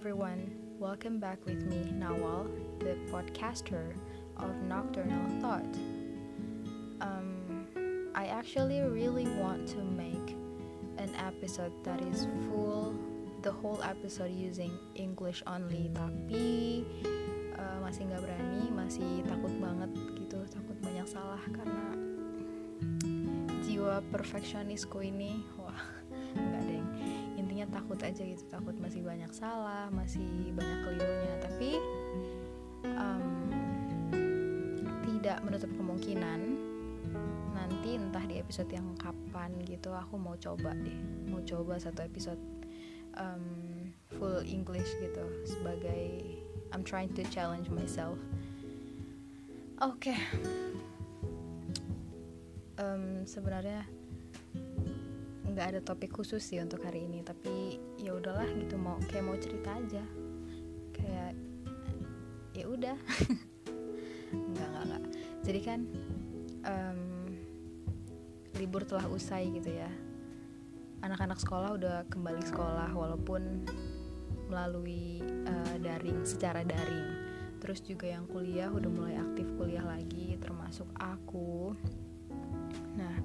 everyone, welcome back with me, Nawal, the podcaster of Nocturnal Thought. Um, I actually really want to make an episode that is full, the whole episode using English only, tapi uh, masih nggak berani, masih takut banget gitu, takut banyak salah karena jiwa perfeksionisku ini, takut aja gitu takut masih banyak salah masih banyak kelirunya tapi um, tidak menutup kemungkinan nanti entah di episode yang kapan gitu aku mau coba deh mau coba satu episode um, full English gitu sebagai I'm trying to challenge myself oke okay. um, sebenarnya nggak ada topik khusus sih untuk hari ini tapi ya udahlah gitu mau kayak mau cerita aja. Kayak ya udah. Nggak nggak nggak. Jadi kan um, libur telah usai gitu ya. Anak-anak sekolah udah kembali sekolah walaupun melalui uh, daring secara daring. Terus juga yang kuliah udah mulai aktif kuliah lagi termasuk aku. Nah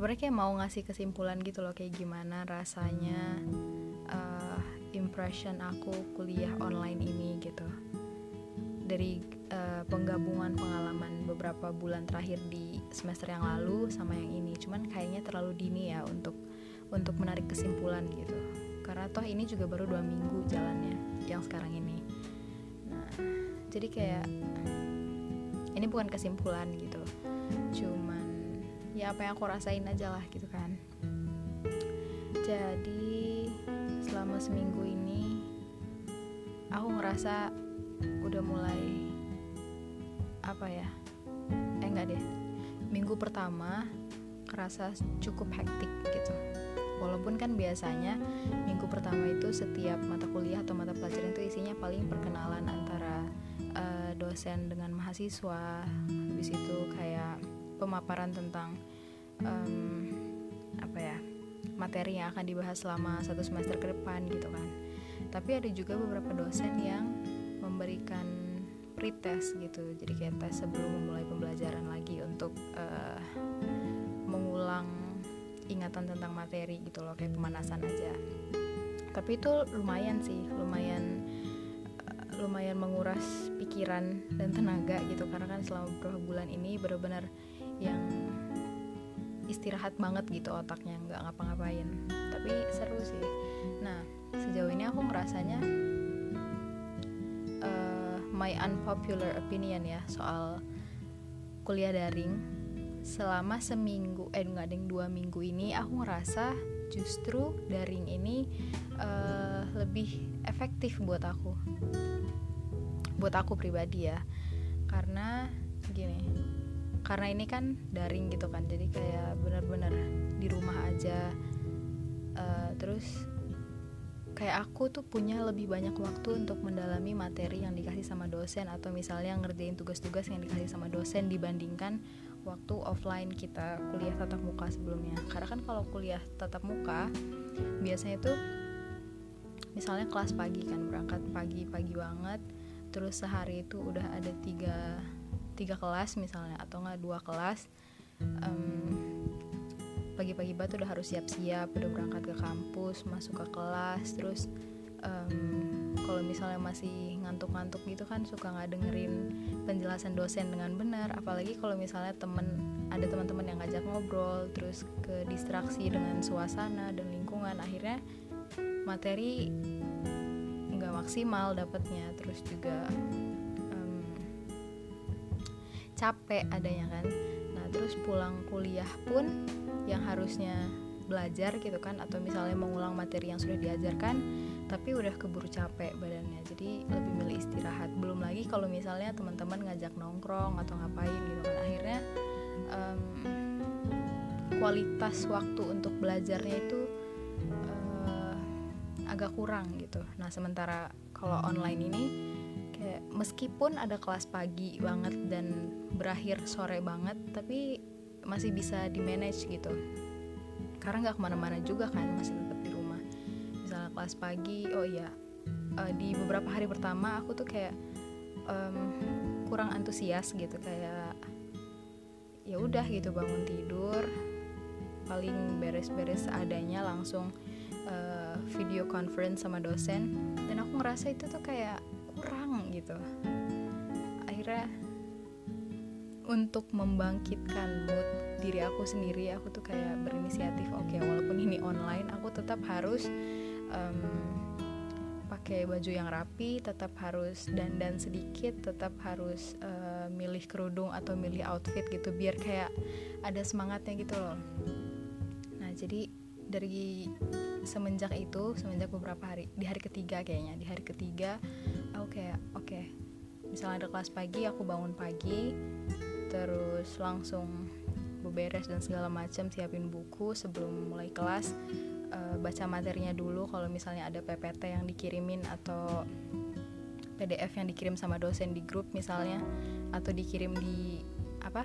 sebenarnya kayak mau ngasih kesimpulan gitu loh kayak gimana rasanya uh, impression aku kuliah online ini gitu. Dari uh, penggabungan pengalaman beberapa bulan terakhir di semester yang lalu sama yang ini. Cuman kayaknya terlalu dini ya untuk untuk menarik kesimpulan gitu. Karena toh ini juga baru dua minggu jalannya yang sekarang ini. Nah jadi kayak ini bukan kesimpulan gitu. Cuma ya apa yang aku rasain aja lah gitu kan. Jadi selama seminggu ini aku ngerasa udah mulai apa ya eh enggak deh. Minggu pertama kerasa cukup hektik gitu. Walaupun kan biasanya minggu pertama itu setiap mata kuliah atau mata pelajaran itu isinya paling perkenalan antara uh, dosen dengan mahasiswa. Habis itu kayak pemaparan tentang um, apa ya materi yang akan dibahas selama satu semester ke depan gitu kan. Tapi ada juga beberapa dosen yang memberikan pretest gitu. Jadi kayak tes sebelum memulai pembelajaran lagi untuk uh, mengulang ingatan tentang materi gitu loh kayak pemanasan aja. Tapi itu lumayan sih lumayan uh, lumayan menguras pikiran dan tenaga gitu. Karena kan selama beberapa bulan ini benar-benar yang istirahat banget gitu otaknya nggak ngapa-ngapain. Tapi seru sih. Nah sejauh ini aku ngerasanya uh, my unpopular opinion ya soal kuliah daring. Selama seminggu eh nggak ada yang dua minggu ini aku ngerasa justru daring ini uh, lebih efektif buat aku. Buat aku pribadi ya. Karena gini karena ini kan daring gitu kan jadi kayak benar-benar di rumah aja. Uh, terus kayak aku tuh punya lebih banyak waktu untuk mendalami materi yang dikasih sama dosen atau misalnya ngerjain tugas-tugas yang dikasih sama dosen dibandingkan waktu offline kita kuliah tatap muka sebelumnya. Karena kan kalau kuliah tatap muka biasanya tuh misalnya kelas pagi kan berangkat pagi-pagi banget terus sehari itu udah ada tiga tiga kelas misalnya atau nggak dua kelas um, pagi-pagi banget udah harus siap-siap udah berangkat ke kampus masuk ke kelas terus um, kalau misalnya masih ngantuk-ngantuk gitu kan suka nggak dengerin penjelasan dosen dengan benar. Apalagi kalau misalnya temen ada teman-teman yang ngajak ngobrol terus ke distraksi dengan suasana dan lingkungan akhirnya materi nggak maksimal dapatnya. Terus juga capek adanya kan? Nah terus pulang kuliah pun yang harusnya belajar gitu kan atau misalnya mengulang materi yang sudah diajarkan tapi udah keburu capek badannya. Jadi lebih milih istirahat. Belum lagi kalau misalnya teman-teman ngajak nongkrong atau ngapain gitu kan. Akhirnya um, kualitas waktu untuk belajarnya itu uh, agak kurang gitu. Nah sementara kalau online ini kayak meskipun ada kelas pagi banget dan berakhir sore banget tapi masih bisa di manage gitu. Karena nggak ke mana-mana juga kan masih tetap di rumah. Misalnya kelas pagi oh iya uh, di beberapa hari pertama aku tuh kayak um, kurang antusias gitu kayak ya udah gitu bangun tidur paling beres-beres adanya langsung uh, video conference sama dosen. Dan aku ngerasa itu tuh kayak gitu. Akhirnya untuk membangkitkan mood diri aku sendiri aku tuh kayak berinisiatif oke okay, walaupun ini online aku tetap harus um, pakai baju yang rapi tetap harus dandan sedikit tetap harus uh, milih kerudung atau milih outfit gitu biar kayak ada semangatnya gitu loh. Nah jadi dari semenjak itu semenjak beberapa hari di hari ketiga kayaknya di hari ketiga aku kayak oke okay, misalnya ada kelas pagi aku bangun pagi terus langsung beberes dan segala macam siapin buku sebelum mulai kelas uh, baca materinya dulu kalau misalnya ada PPT yang dikirimin atau PDF yang dikirim sama dosen di grup misalnya atau dikirim di apa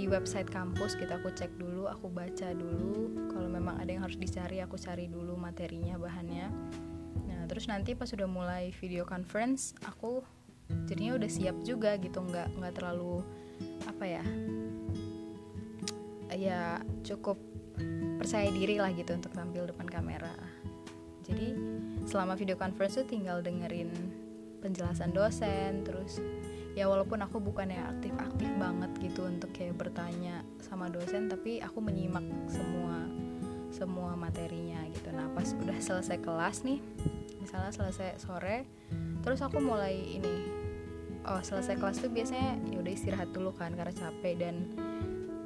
di website kampus kita aku cek dulu aku baca dulu. Kalau memang ada yang harus dicari aku cari dulu materinya bahannya. Nah terus nanti pas sudah mulai video conference aku jadinya udah siap juga gitu nggak nggak terlalu apa ya ya cukup percaya diri lah gitu untuk tampil depan kamera. Jadi selama video conference tuh tinggal dengerin penjelasan dosen terus ya walaupun aku bukan yang aktif-aktif banget gitu untuk kayak bertanya sama dosen tapi aku menyimak semua semua materinya gitu. Nah pas udah selesai kelas nih misalnya selesai sore terus aku mulai ini. Oh selesai kelas tuh biasanya ya udah istirahat dulu kan karena capek dan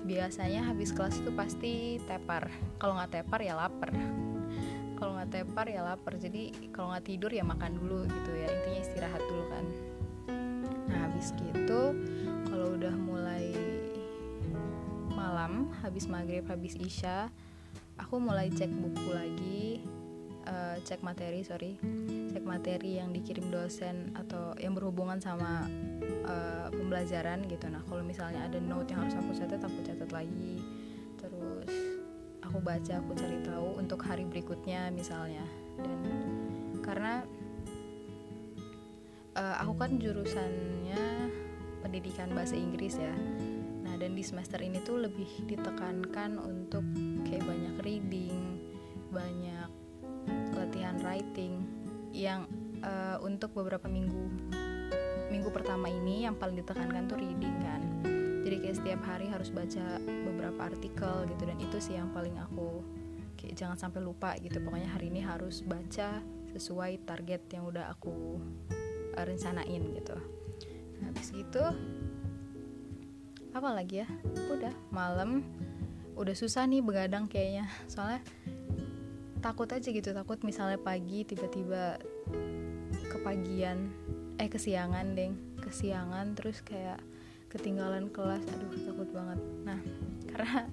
biasanya habis kelas itu pasti tepar. Kalau nggak tepar ya lapar. Kalau nggak tepar ya lapar. Jadi kalau nggak tidur ya makan dulu gitu ya. Intinya istirahat dulu kan habis gitu kalau udah mulai malam habis maghrib habis isya aku mulai cek buku lagi. Uh, cek materi sorry. Cek materi yang dikirim dosen atau yang berhubungan sama uh, pembelajaran gitu. Nah kalau misalnya ada note yang harus aku catat aku catat lagi. Terus aku baca aku cari tahu untuk hari berikutnya misalnya. Dan karena uh, aku kan jurusannya pendidikan bahasa Inggris ya. Nah dan di semester ini tuh lebih ditekankan untuk kayak banyak reading banyak latihan writing yang uh, untuk beberapa minggu minggu pertama ini yang paling ditekankan tuh reading kan. Jadi kayak setiap hari harus baca beberapa artikel gitu dan itu sih yang paling aku kayak jangan sampai lupa gitu. Pokoknya hari ini harus baca sesuai target yang udah aku rencanain gitu. Nah, habis gitu apa lagi ya? Udah malam. Udah susah nih begadang kayaknya. Soalnya takut aja gitu takut misalnya pagi tiba-tiba kepagian eh kesiangan deng. Kesiangan terus kayak ketinggalan kelas. Aduh takut banget. Nah karena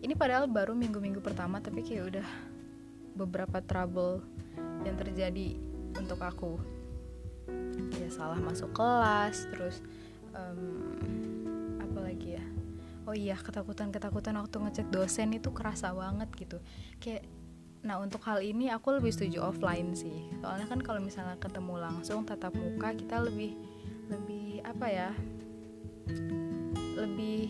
ini padahal baru minggu-minggu pertama tapi kayak udah beberapa trouble yang terjadi untuk aku ya salah masuk kelas terus um, apa lagi ya? Oh iya ketakutan ketakutan waktu ngecek dosen itu kerasa banget gitu. Kayak Nah untuk hal ini aku lebih setuju offline sih. Soalnya kan kalau misalnya ketemu langsung tatap muka kita lebih lebih apa ya? Lebih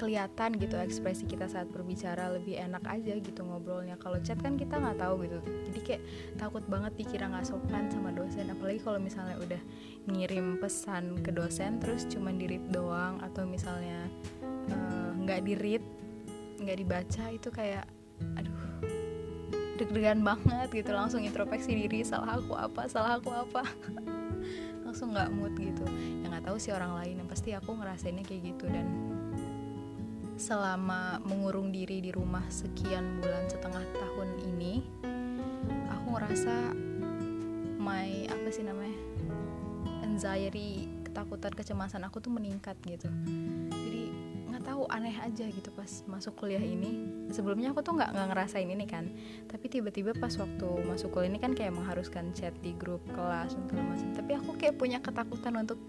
kelihatan gitu ekspresi kita saat berbicara lebih enak aja gitu ngobrolnya. Kalau chat kan kita nggak tahu gitu. Jadi kayak takut banget dikira nggak sopan sama dosen. Apalagi kalau misalnya udah ngirim pesan ke dosen terus cuma di read doang atau misalnya eh, nggak uh, di read nggak dibaca itu kayak aduh deg-degan banget gitu. Langsung introspeksi diri salah aku apa salah aku apa. Langsung nggak mood gitu. Ya nggak tahu sih orang lain. Yang pasti aku ngerasainnya kayak gitu dan selama mengurung diri di rumah sekian bulan setengah tahun ini aku ngerasa my apa sih namanya anxiety ketakutan kecemasan aku tuh meningkat gitu. Tahu aneh aja gitu pas masuk kuliah ini. Sebelumnya aku tuh nggak nggak ngerasain ini kan. Tapi tiba-tiba pas waktu masuk kuliah ini kan kayak mengharuskan chat di grup kelas dan segala macam. Tapi aku kayak punya ketakutan untuk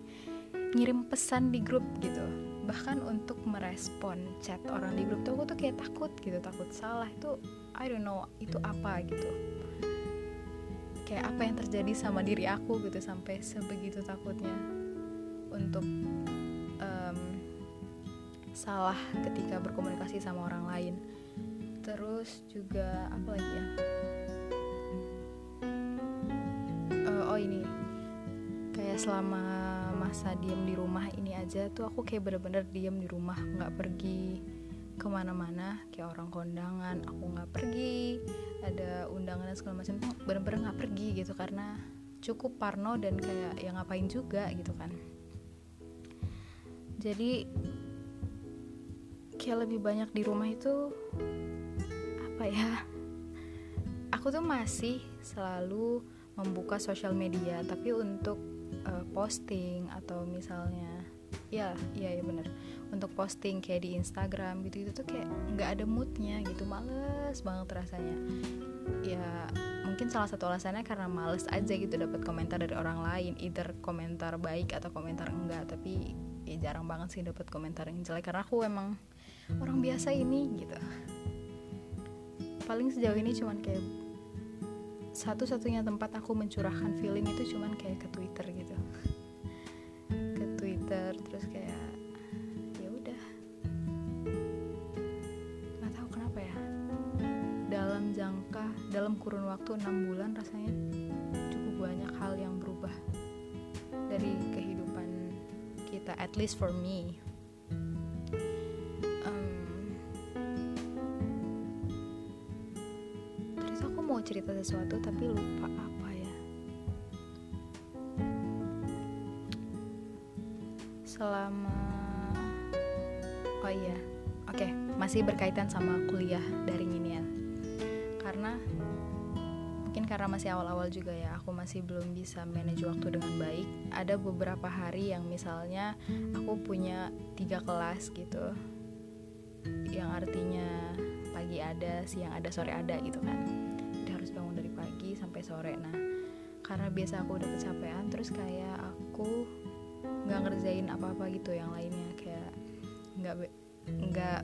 ngirim pesan di grup gitu bahkan untuk merespon chat orang di grup tuh aku tuh kayak takut gitu takut salah. Itu I don't know itu apa gitu. Kayak apa yang terjadi sama diri aku gitu sampai sebegitu takutnya untuk um, salah ketika berkomunikasi sama orang lain. Terus juga apa lagi ya? Uh, oh ini kayak selama masa diem di rumah ini aja tuh aku kayak bener-bener diem di rumah nggak pergi ke mana-mana kayak orang kondangan aku nggak pergi ada undangan dan segala macam tuh bener-bener nggak pergi gitu karena cukup parno dan kayak ya ngapain juga gitu kan. Jadi kayak lebih banyak di rumah itu apa ya aku tuh masih selalu membuka sosial media tapi untuk uh, posting atau misalnya ya iya ya bener. Untuk posting kayak di Instagram gitu itu tuh kayak nggak ada moodnya gitu males banget rasanya. Ya mungkin salah satu alasannya karena males aja gitu dapat komentar dari orang lain either komentar baik atau komentar enggak tapi ya jarang banget sih dapat komentar yang jelek karena aku emang orang biasa ini gitu. Paling sejauh ini cuman kayak satu-satunya tempat aku mencurahkan feeling itu cuman kayak ke Twitter gitu. Ke Twitter terus kayak ya udah. Nggak tahu kenapa ya. Dalam jangka dalam kurun waktu enam bulan rasanya cukup banyak hal yang berubah dari kehidupan kita at least for me sesuatu tapi lupa apa ya selama oh iya oke okay. masih berkaitan sama kuliah daring ini ya karena mungkin karena masih awal-awal juga ya aku masih belum bisa manage waktu dengan baik ada beberapa hari yang misalnya aku punya tiga kelas gitu yang artinya pagi ada siang ada sore ada gitu kan sampai sore. Nah karena biasa aku udah kecapean terus kayak aku nggak ngerjain apa-apa gitu yang lainnya. Kayak nggak be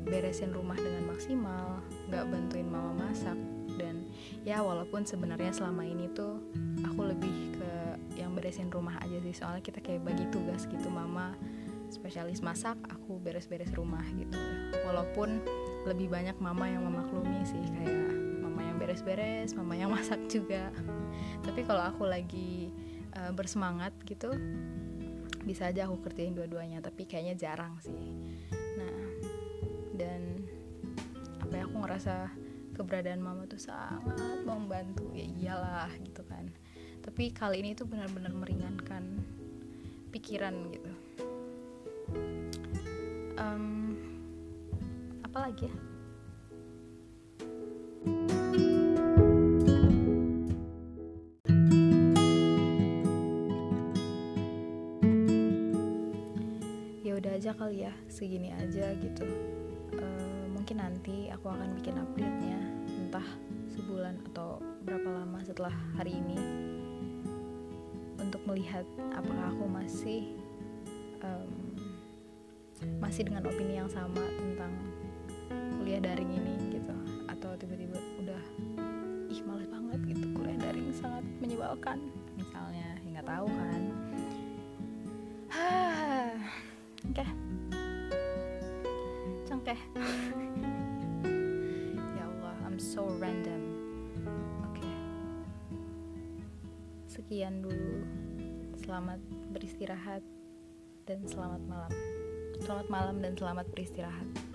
beresin rumah dengan maksimal nggak bantuin mama masak. Dan ya walaupun sebenarnya selama ini tuh aku lebih ke yang beresin rumah aja sih. Soalnya kita kayak bagi tugas gitu mama spesialis masak aku beres-beres rumah gitu. Walaupun lebih banyak mama yang memaklumi sih kayak beres-beres mama yang masak juga. Tapi kalau aku lagi uh, bersemangat gitu bisa aja aku kerjain dua-duanya tapi kayaknya jarang sih. Nah dan apa ya aku ngerasa keberadaan mama tuh sangat membantu. Ya iyalah gitu kan. Tapi kali ini tuh benar-benar meringankan pikiran gitu. Um, apa ya aja kali ya segini aja gitu. Uh, mungkin nanti aku akan bikin update nya entah sebulan atau berapa lama setelah hari ini. Untuk melihat apakah aku masih um, masih dengan opini yang sama tentang kuliah daring ini gitu. Atau tiba-tiba udah ih males banget gitu kuliah daring sangat menyebalkan. Misalnya nggak tahu kan sekian dulu. Selamat beristirahat dan selamat malam. Selamat malam dan selamat beristirahat